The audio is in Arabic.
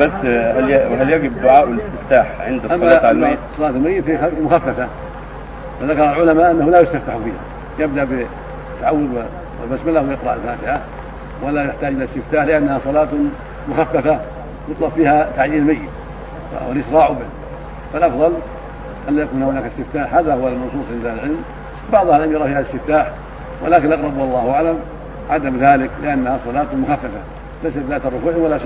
بس هل يجب دعاء الاستفتاح عند الصلاة على الميت؟ صلاة الميت في مخففة. فذكر العلماء أنه لا يستفتح فيها. يبدأ بالتعوذ والبسمله ويقرأ الفاتحة. ولا يحتاج إلى استفتاح لأنها صلاة مخففة. يطلب فيها تعجيل الميت والإسراع به. فالأفضل أن لا يكون هناك استفتاح. هذا هو المنصوص عند العلم. بعض لم يرى فيها استفتاح ولكن الأقرب والله أعلم عدم ذلك لأنها صلاة Entonces, la Torre Juez de